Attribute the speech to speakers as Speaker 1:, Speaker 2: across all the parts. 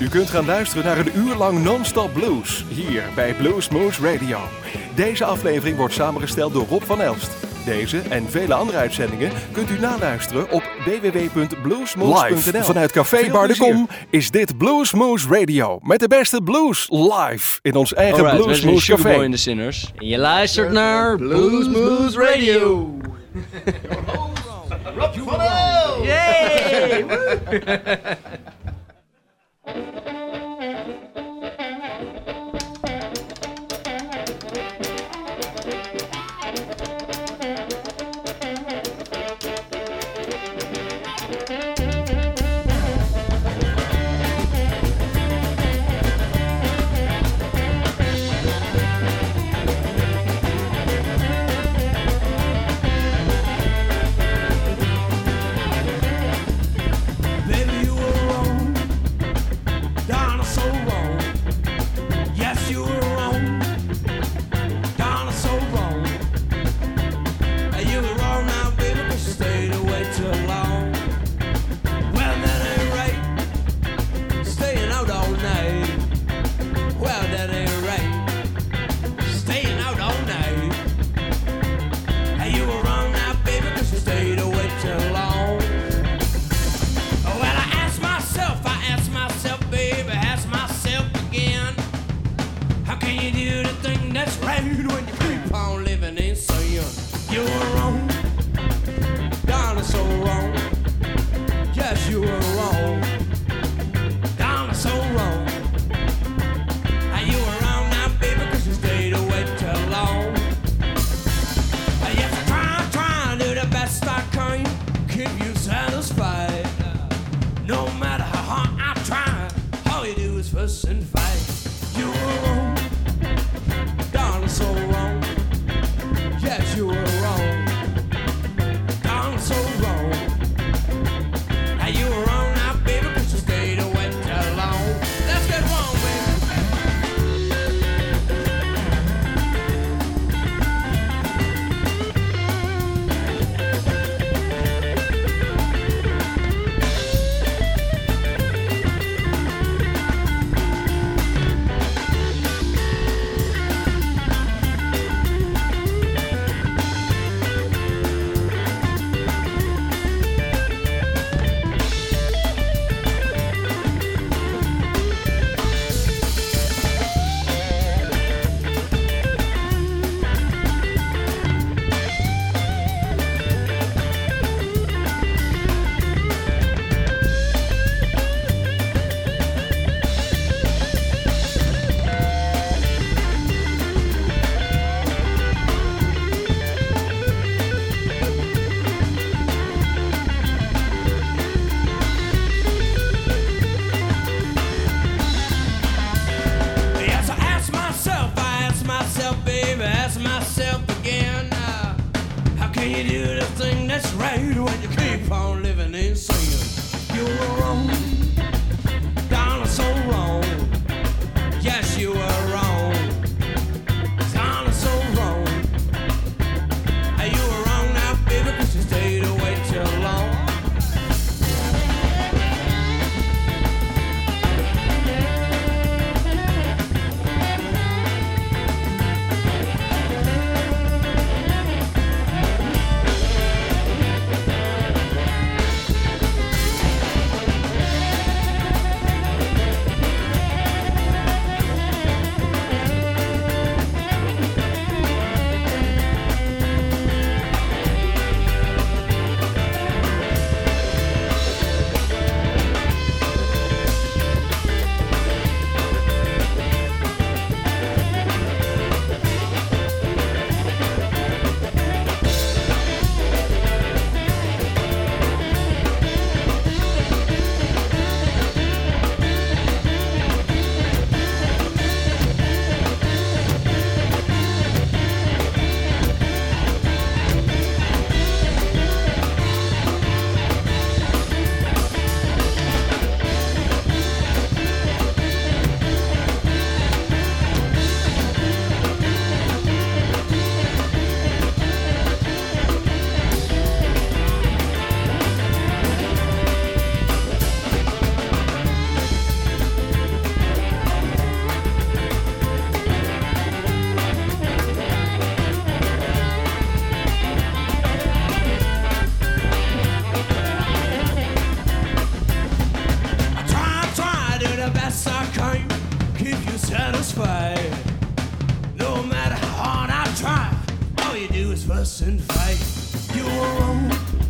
Speaker 1: U kunt gaan luisteren naar een uur lang non-stop blues hier bij Blues Moose Radio. Deze aflevering wordt samengesteld door Rob van Elst. Deze en vele andere uitzendingen kunt u naluisteren op www.bluesmoose.nl. Live vanuit Café Bar de Kom is dit Blues Moose Radio. Met de beste blues live in ons eigen
Speaker 2: Alright,
Speaker 1: Blues Moose Café.
Speaker 2: en de Sinners. En je luistert naar Blues Moose Radio. Yay!
Speaker 3: Maybe you were You.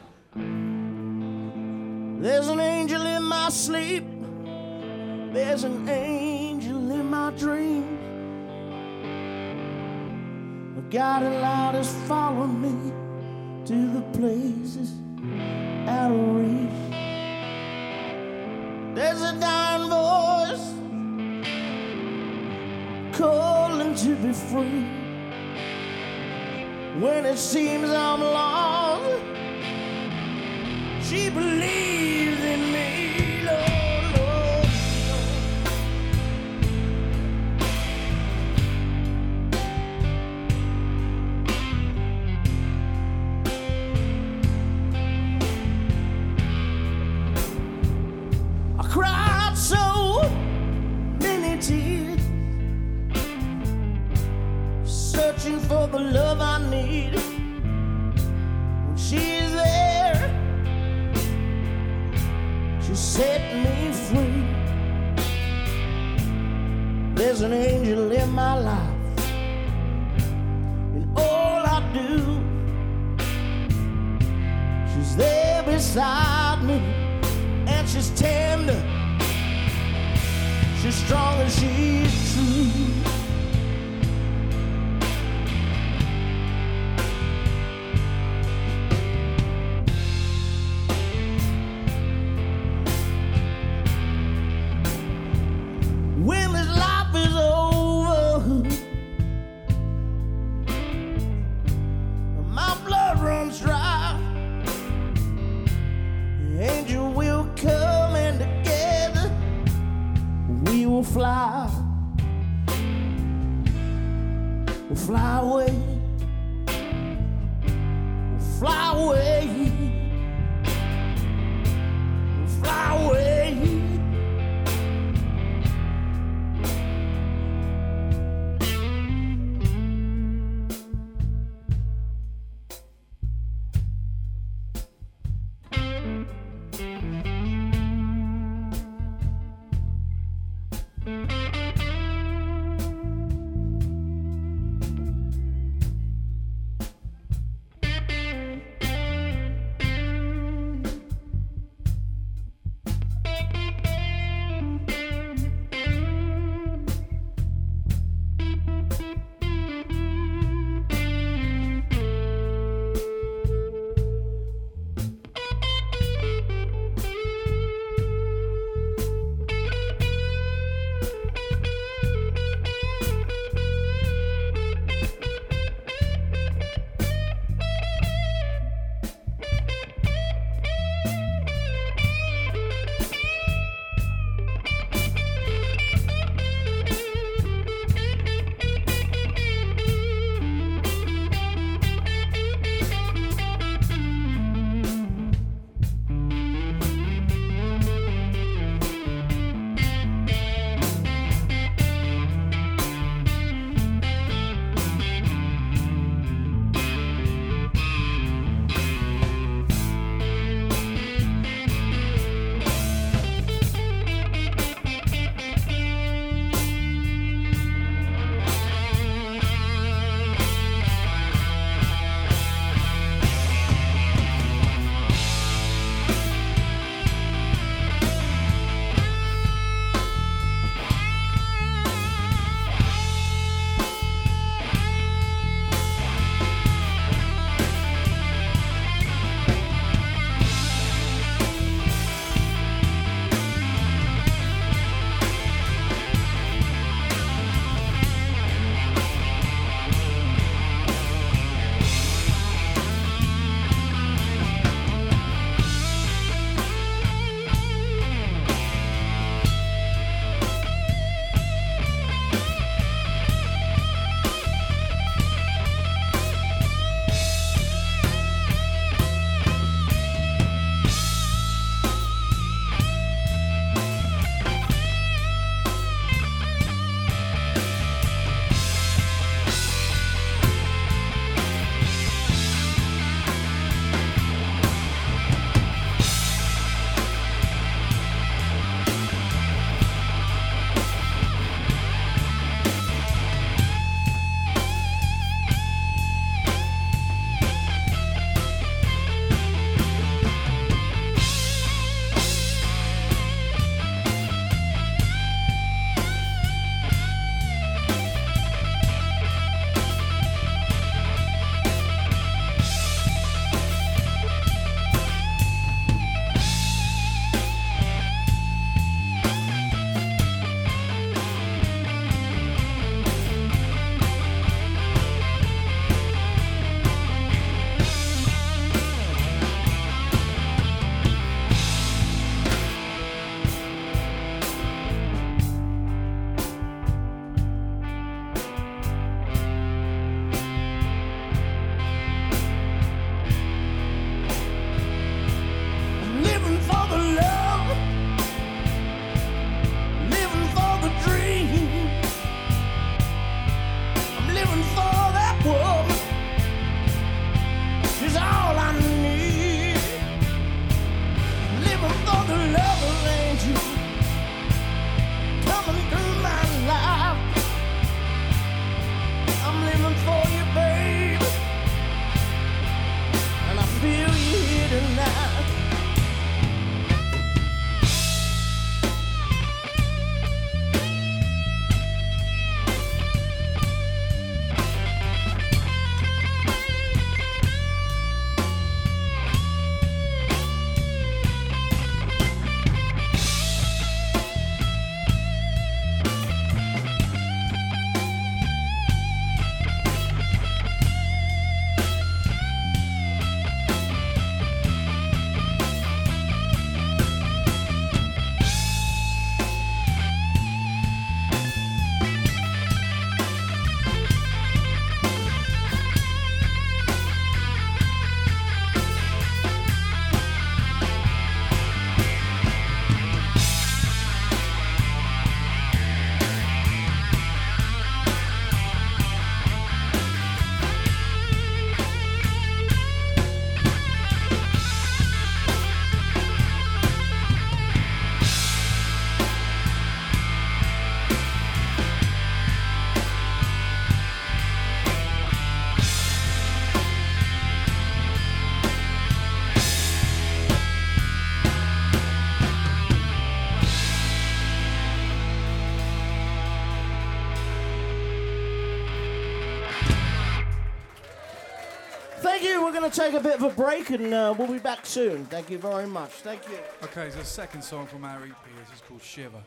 Speaker 4: To take a bit of a break and uh, we'll be back soon. Thank you very much. Thank you.
Speaker 5: Okay, so the second song from our EP is called. Shiver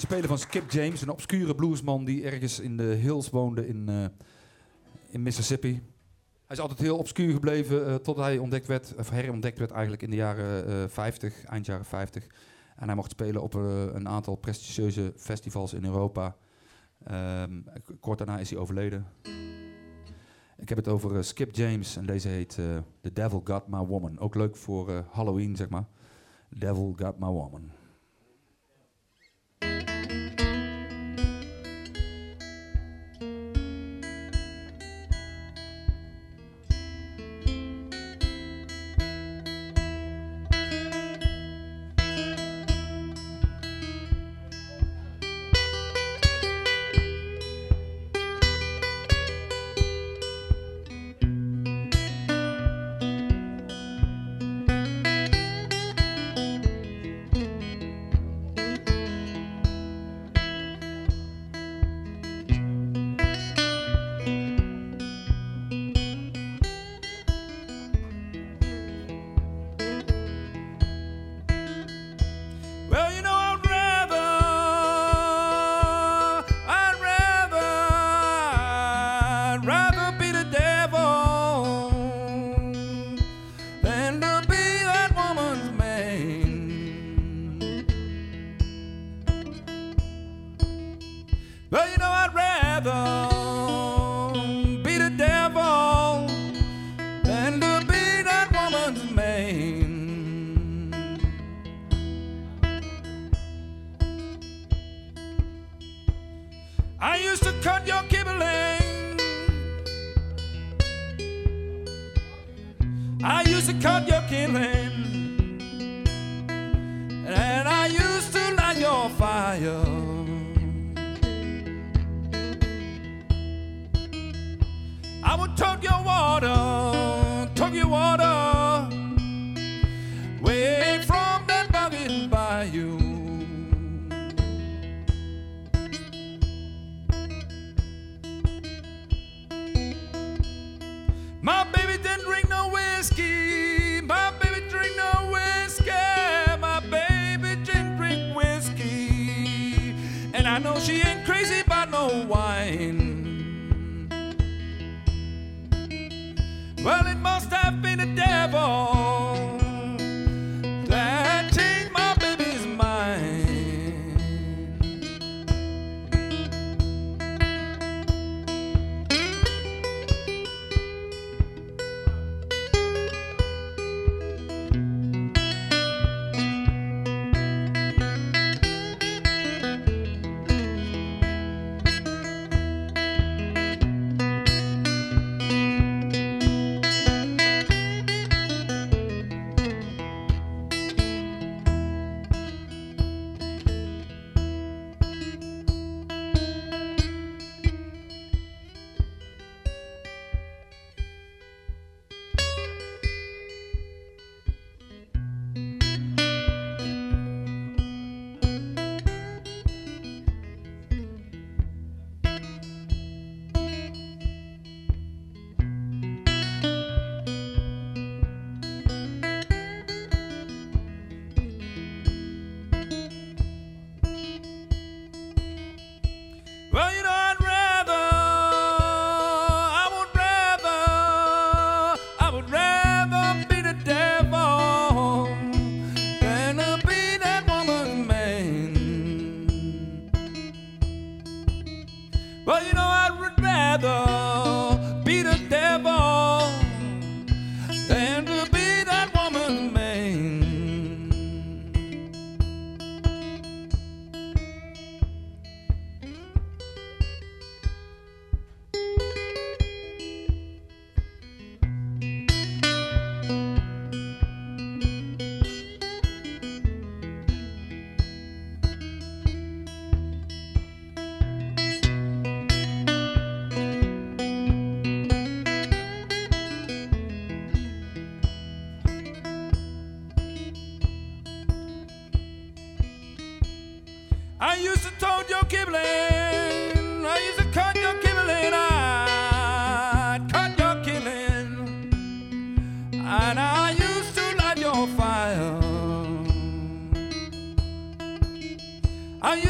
Speaker 6: Spelen van Skip James, een obscure bluesman die ergens in de hills woonde in, eh, in Mississippi. Hij is altijd heel obscuur gebleven eh, tot hij ontdekt werd, of herontdekt werd eigenlijk in de jaren eh 50, eind jaren 50. En hij mocht spelen op eh, een aantal prestigieuze festivals in Europa. Ehm, kort daarna is hij overleden. Ik heb het over eh, Skip James en deze heet eh, The Devil Got My Woman. Ook leuk voor eh, Halloween, zeg maar. Devil Got My Woman.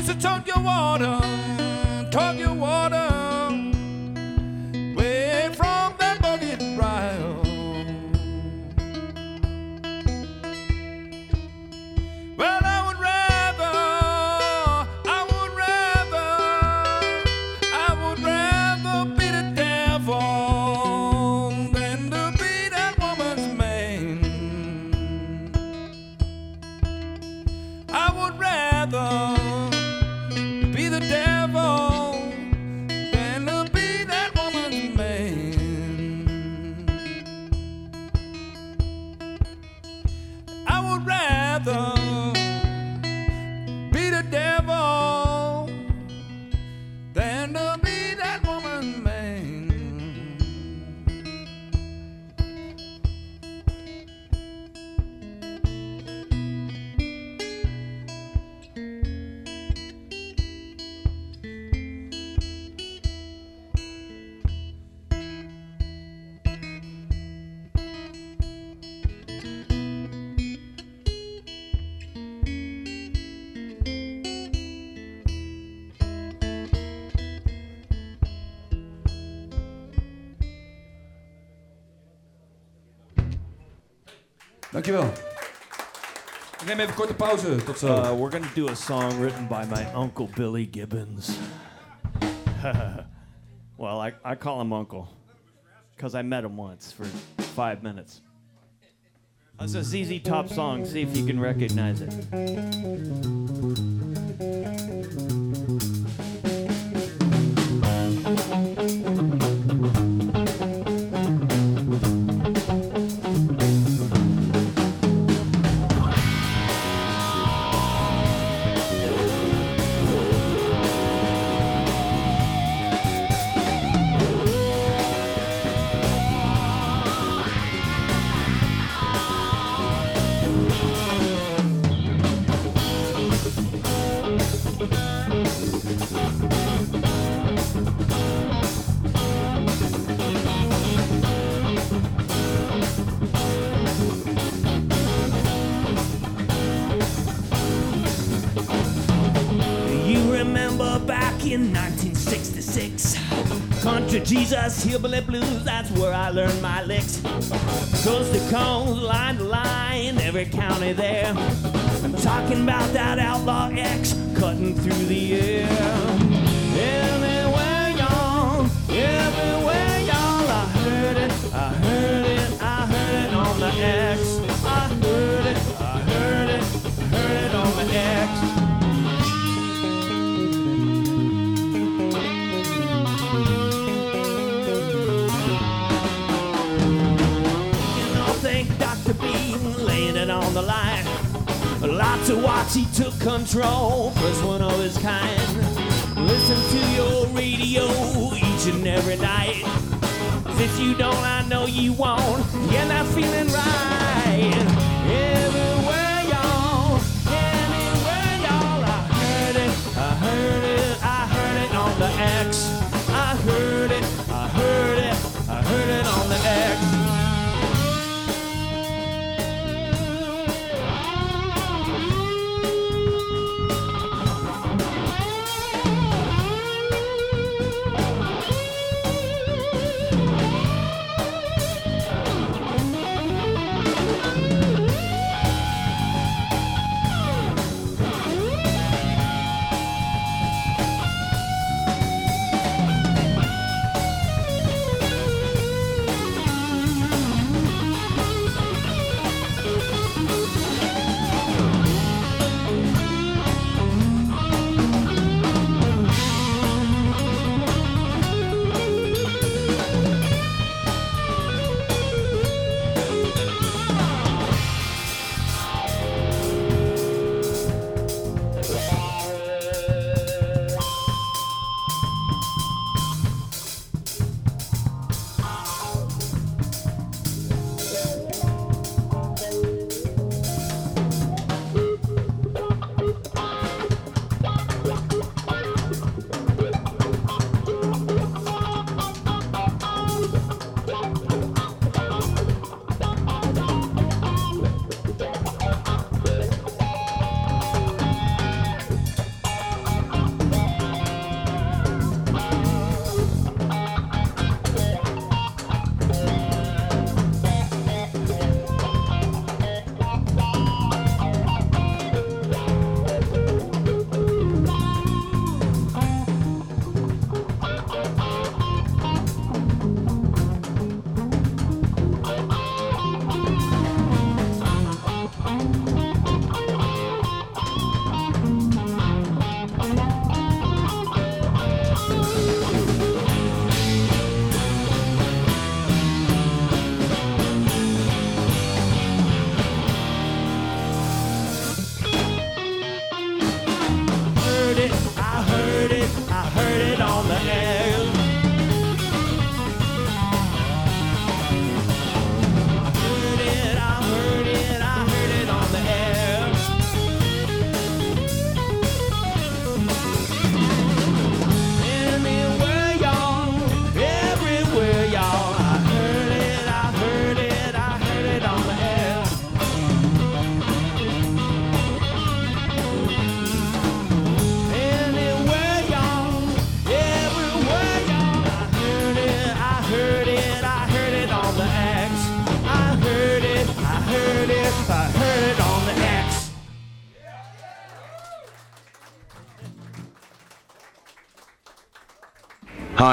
Speaker 3: Sister,
Speaker 7: talk your water, talk your water.
Speaker 8: Neem even korte pauze. Tot zo.
Speaker 9: Uh, we're going to do a song written by my uncle Billy Gibbons. well, I, I call him uncle because I met him once for five minutes. It's a ZZ Top song. See if you can recognize it.
Speaker 3: Jesus, Hillbilly Blues, that's where I learned my licks. Coast to coast, line to line, every county there. I'm talking about that outlaw X cutting through the air. Everywhere, y'all, everywhere, y'all, I heard it, I heard it, I heard it on the X. on the line. Lots of watts, he took control, first one of his kind. Listen to your radio each and every night. If you don't, I know you won't. You're not feeling right. Everywhere,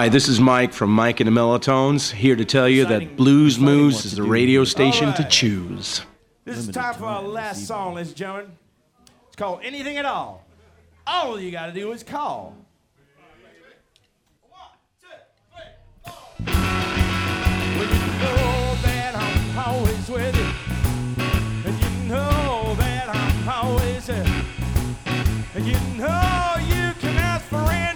Speaker 10: Hi, this is Mike from Mike and the Mellotones, here to tell you that Blues Moose is the radio station to choose.
Speaker 11: This is time for our last song, ladies and gentlemen. It's called Anything at All. All you gotta do is call. Well, you know that I'm always with you. And you know that I'm always here. And you know you can ask for anything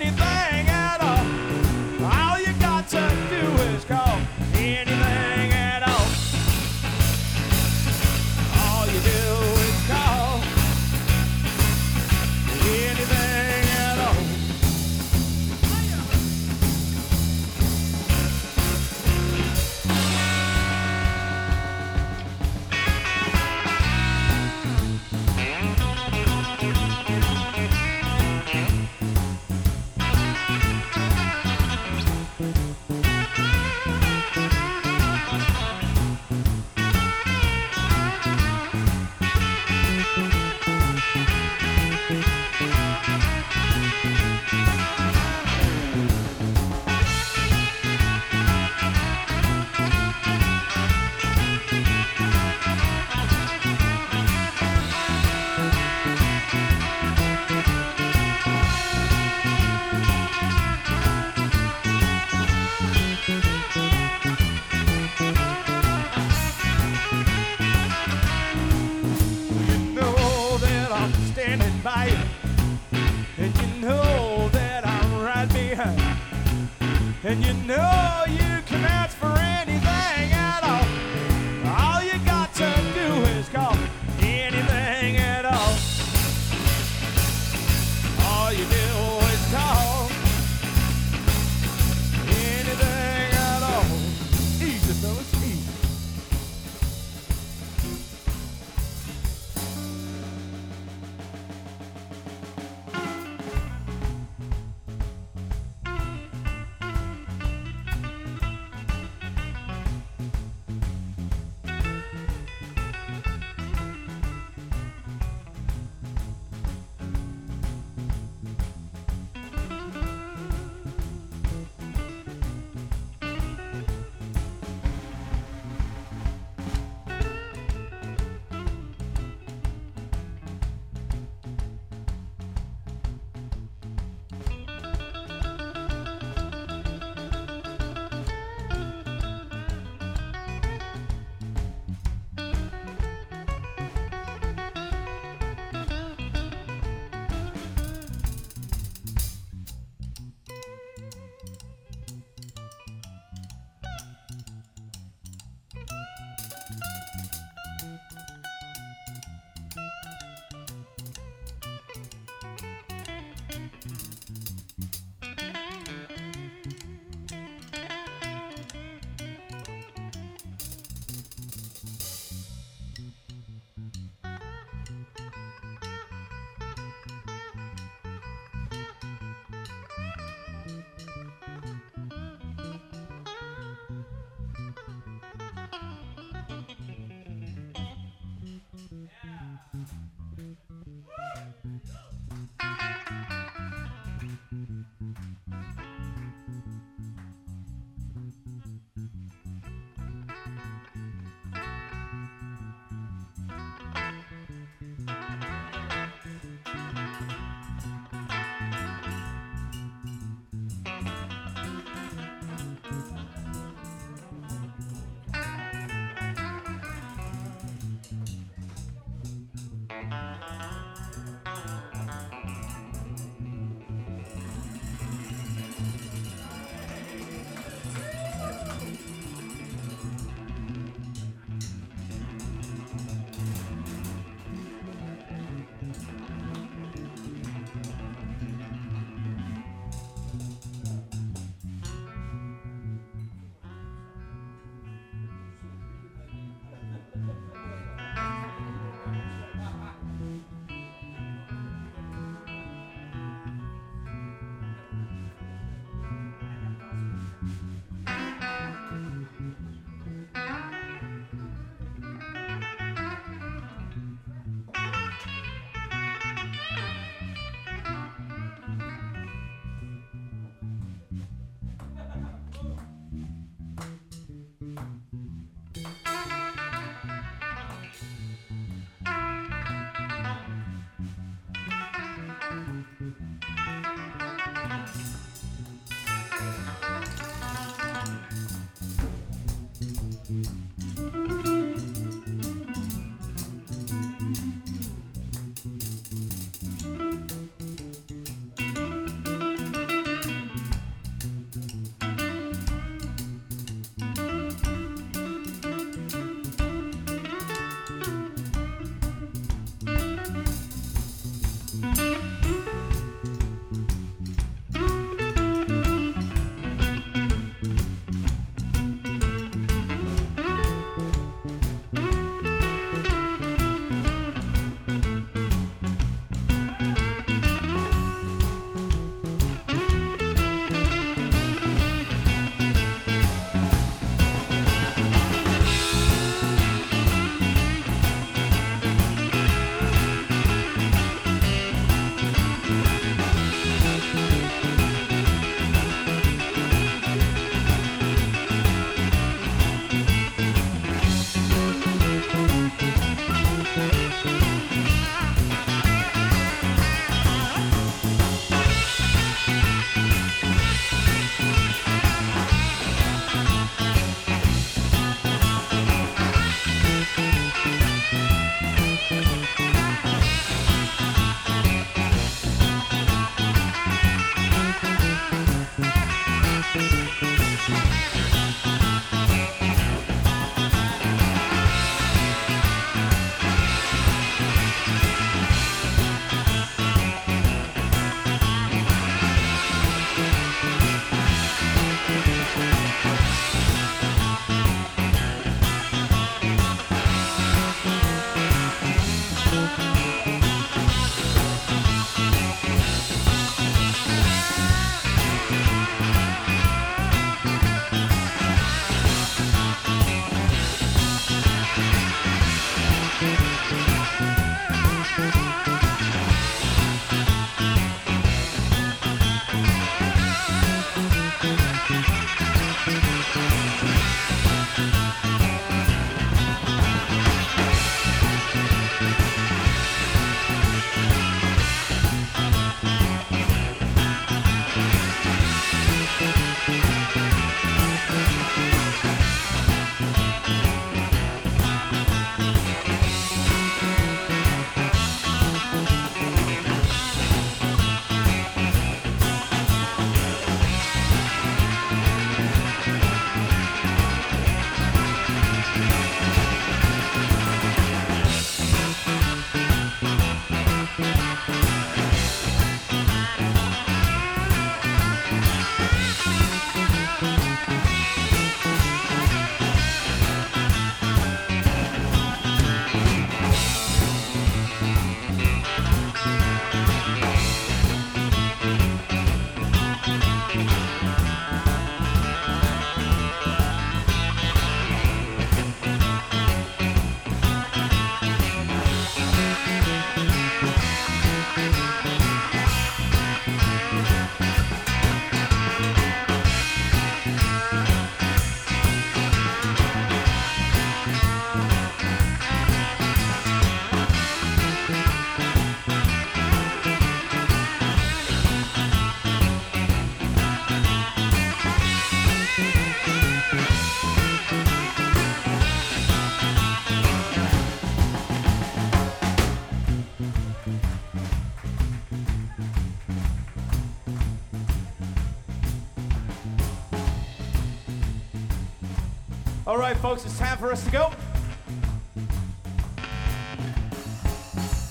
Speaker 11: for us to go.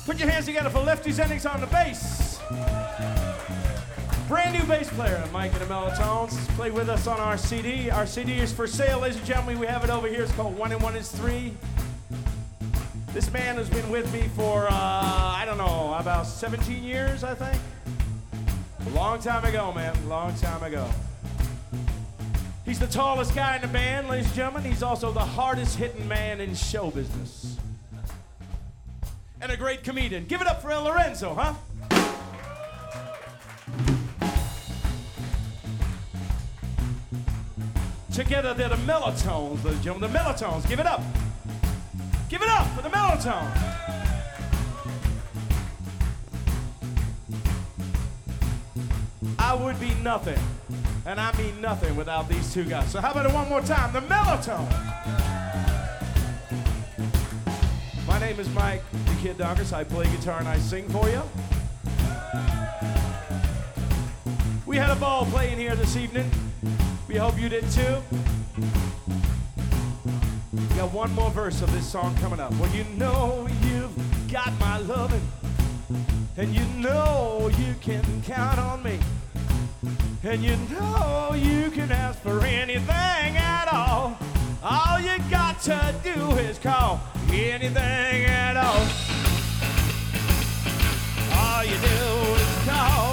Speaker 11: Put your hands together for Lefty Jennings on the bass. Brand new bass player, Mike and the Mellotones. Play with us on our CD. Our CD is for sale, ladies and gentlemen. We have it over here. It's called One and One is Three. This man has been with me for, uh, I don't know, about 17 years, I think. A long time ago, man. A Long time ago. He's the tallest guy in the band, ladies and gentlemen. He's also the hardest hitting man in show business. And a great comedian. Give it up for El Lorenzo, huh? Together they're the Mellotones, ladies and gentlemen. The Mellotones. Give it up. Give it up for the Mellotones. I would be nothing, and I mean nothing without these two guys. So how about it one more time? The Mellotones. My name is Mike, the Kid Donkers. I play guitar and I sing for you. We had a ball playing here this evening. We hope you did too. We got one more verse of this song coming up. Well, you know you've got my loving, and you know you can count on me. And you know you can ask for anything at all. All you got to do is call anything at all. All you do is call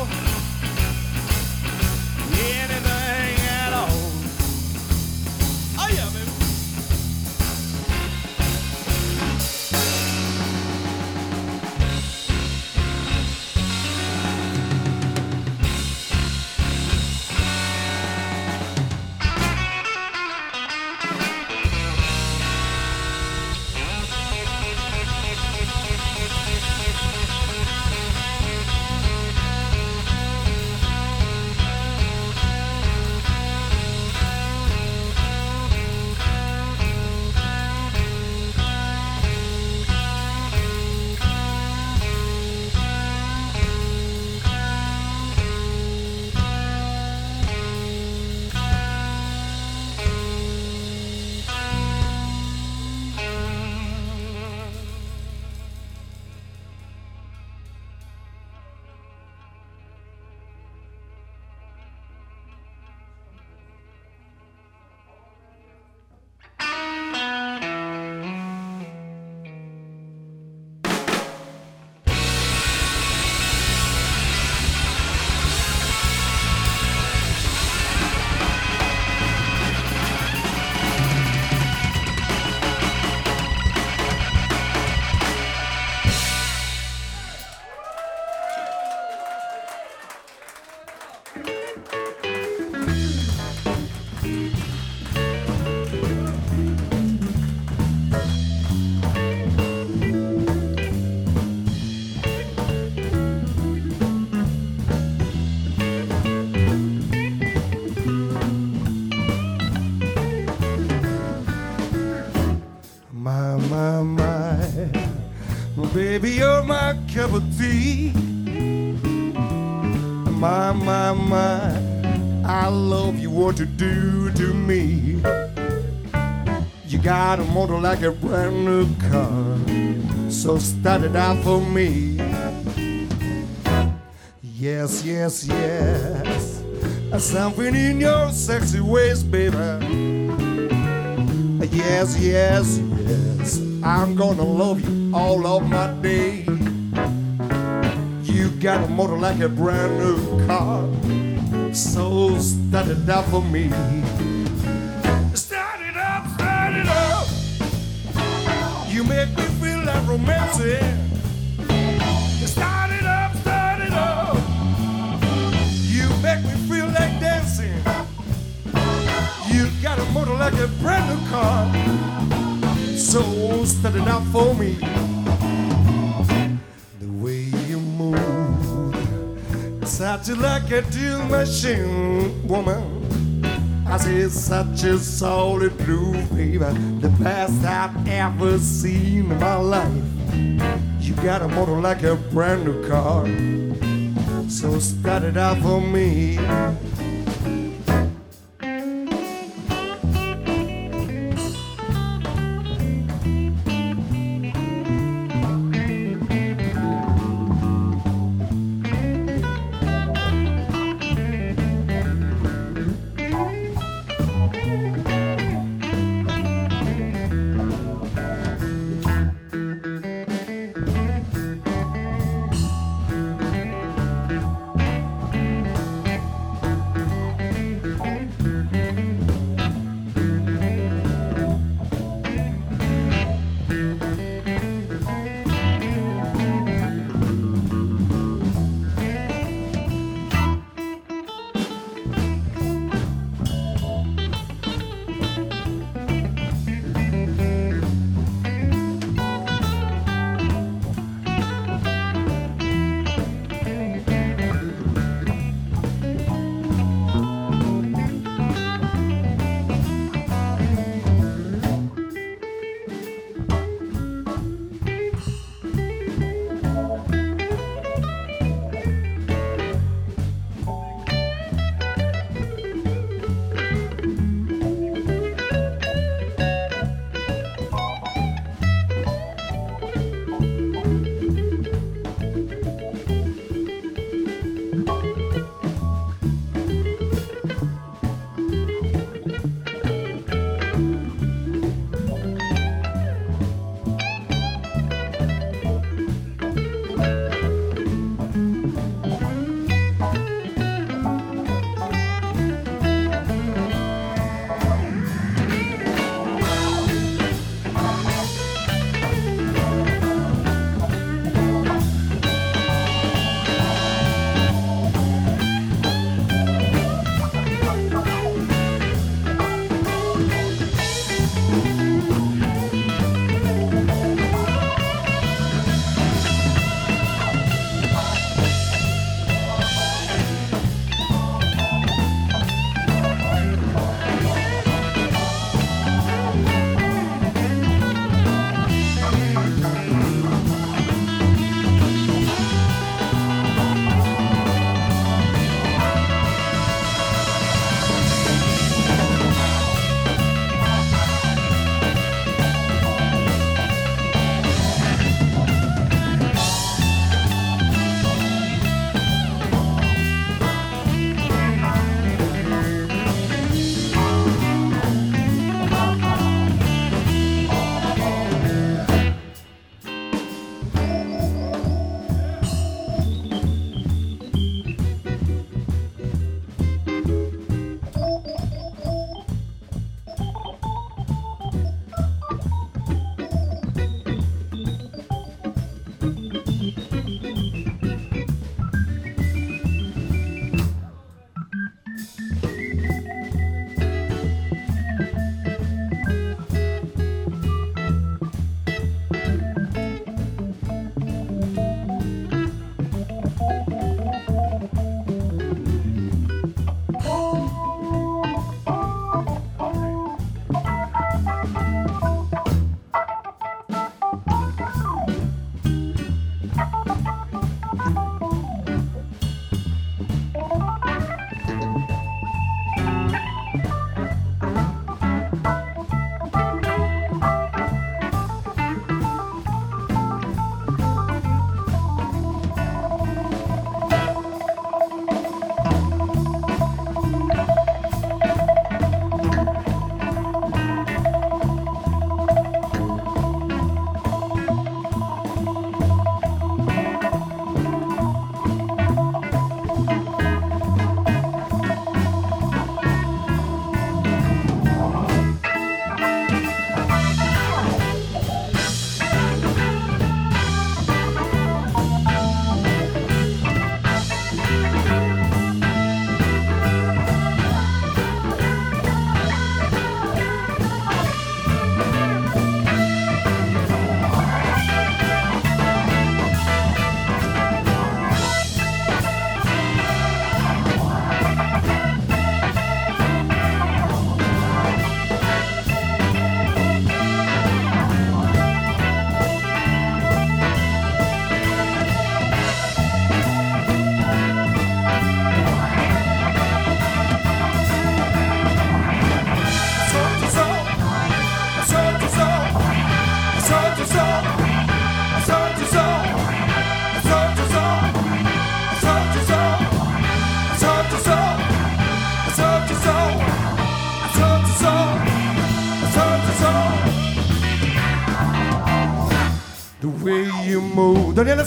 Speaker 12: cup of tea. My, my, my. I love you, what you do to me. You got a motor like a brand new car. So start it out for me. Yes, yes, yes. Something in your sexy ways, baby. Yes, yes, yes. I'm gonna love you all of my day. You got a motor like a brand new car. So start it out for me. Start it up, start it up. You make me feel like romancing. Start it up, start it up. You make me feel like dancing. You got a motor like a brand new car. So start it out for me. Such a deal machine, woman. I say such a solid blue, baby. The best I've ever seen in my life. You got a motor like a brand new car. So start it out for me.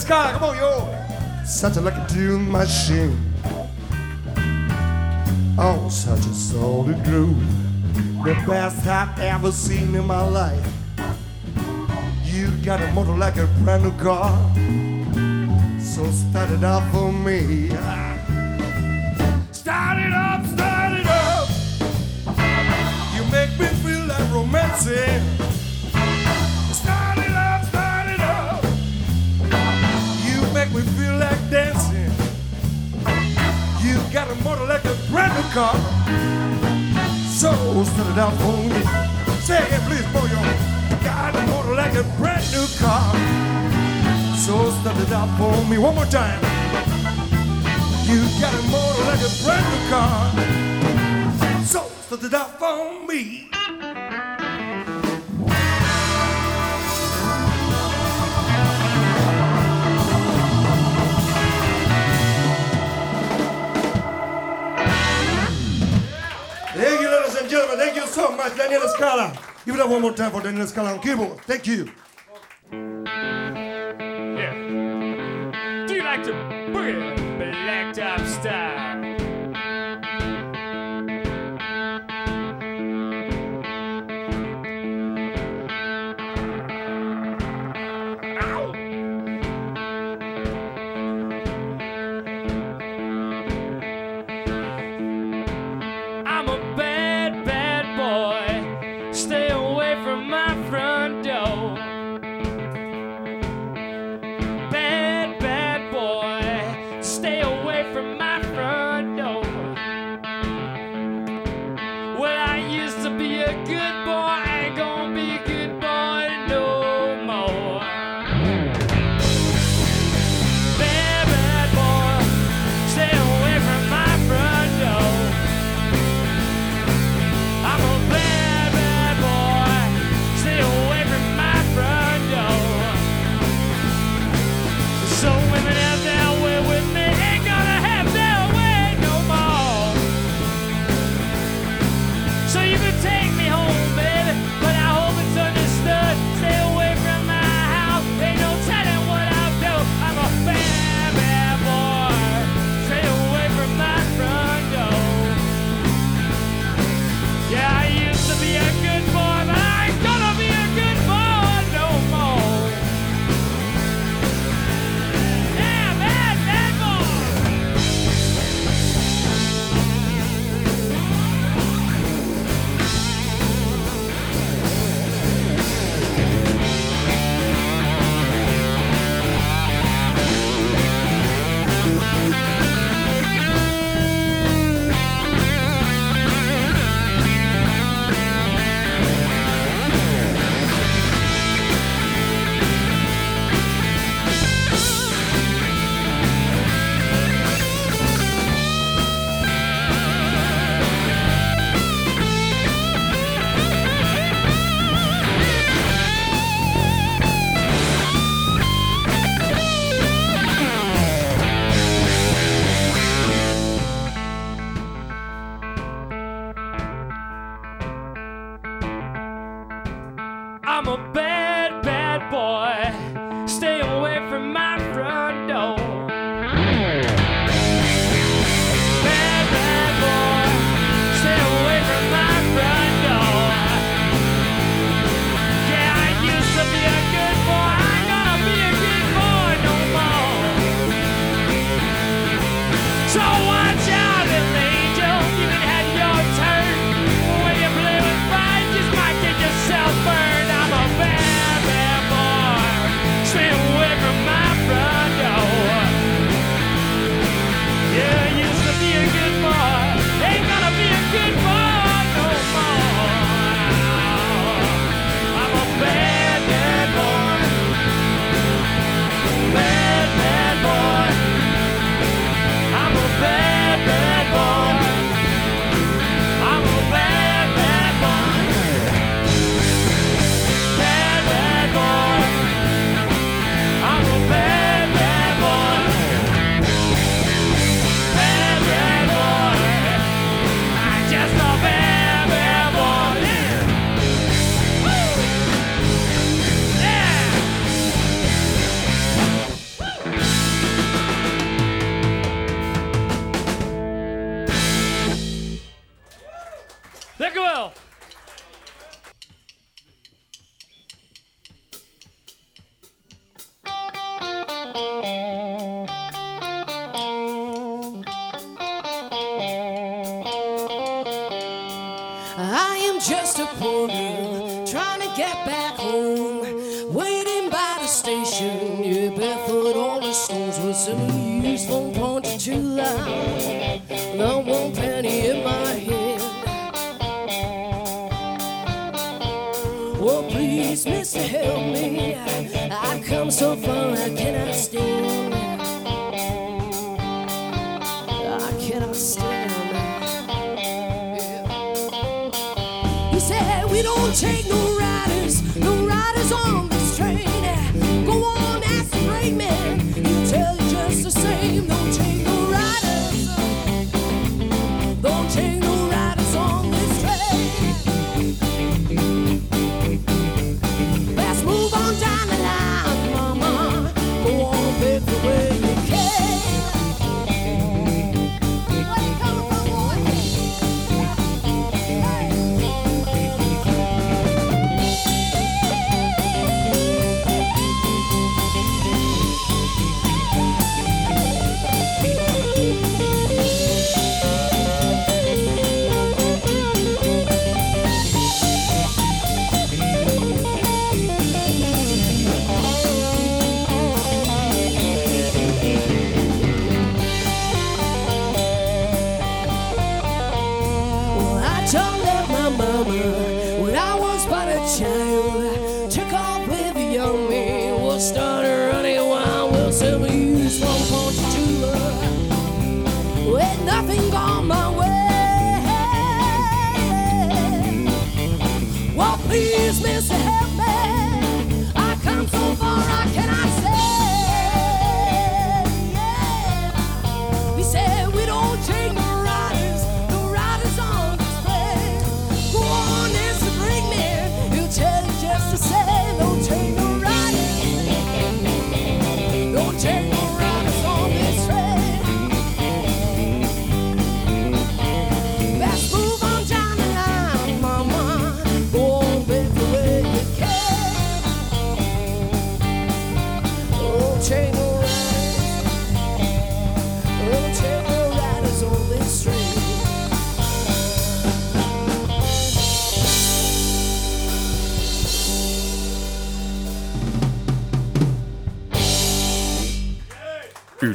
Speaker 13: this. Come on, yo. Such a lucky tune machine. Oh, such a solid groove. The best I've ever seen in my life. You got a motor like a brand new car. So start it up for me. Start it up, start it up. You make me feel like romantic. car. So send it out for me. Say, it please, boy, You got a motor like a brand new car. So send it out for me one more time. You got a motor like a brand new car. So send it out for me. Daniela Scala. Give it up one more time for Daniela Scala on keyboard. Thank you.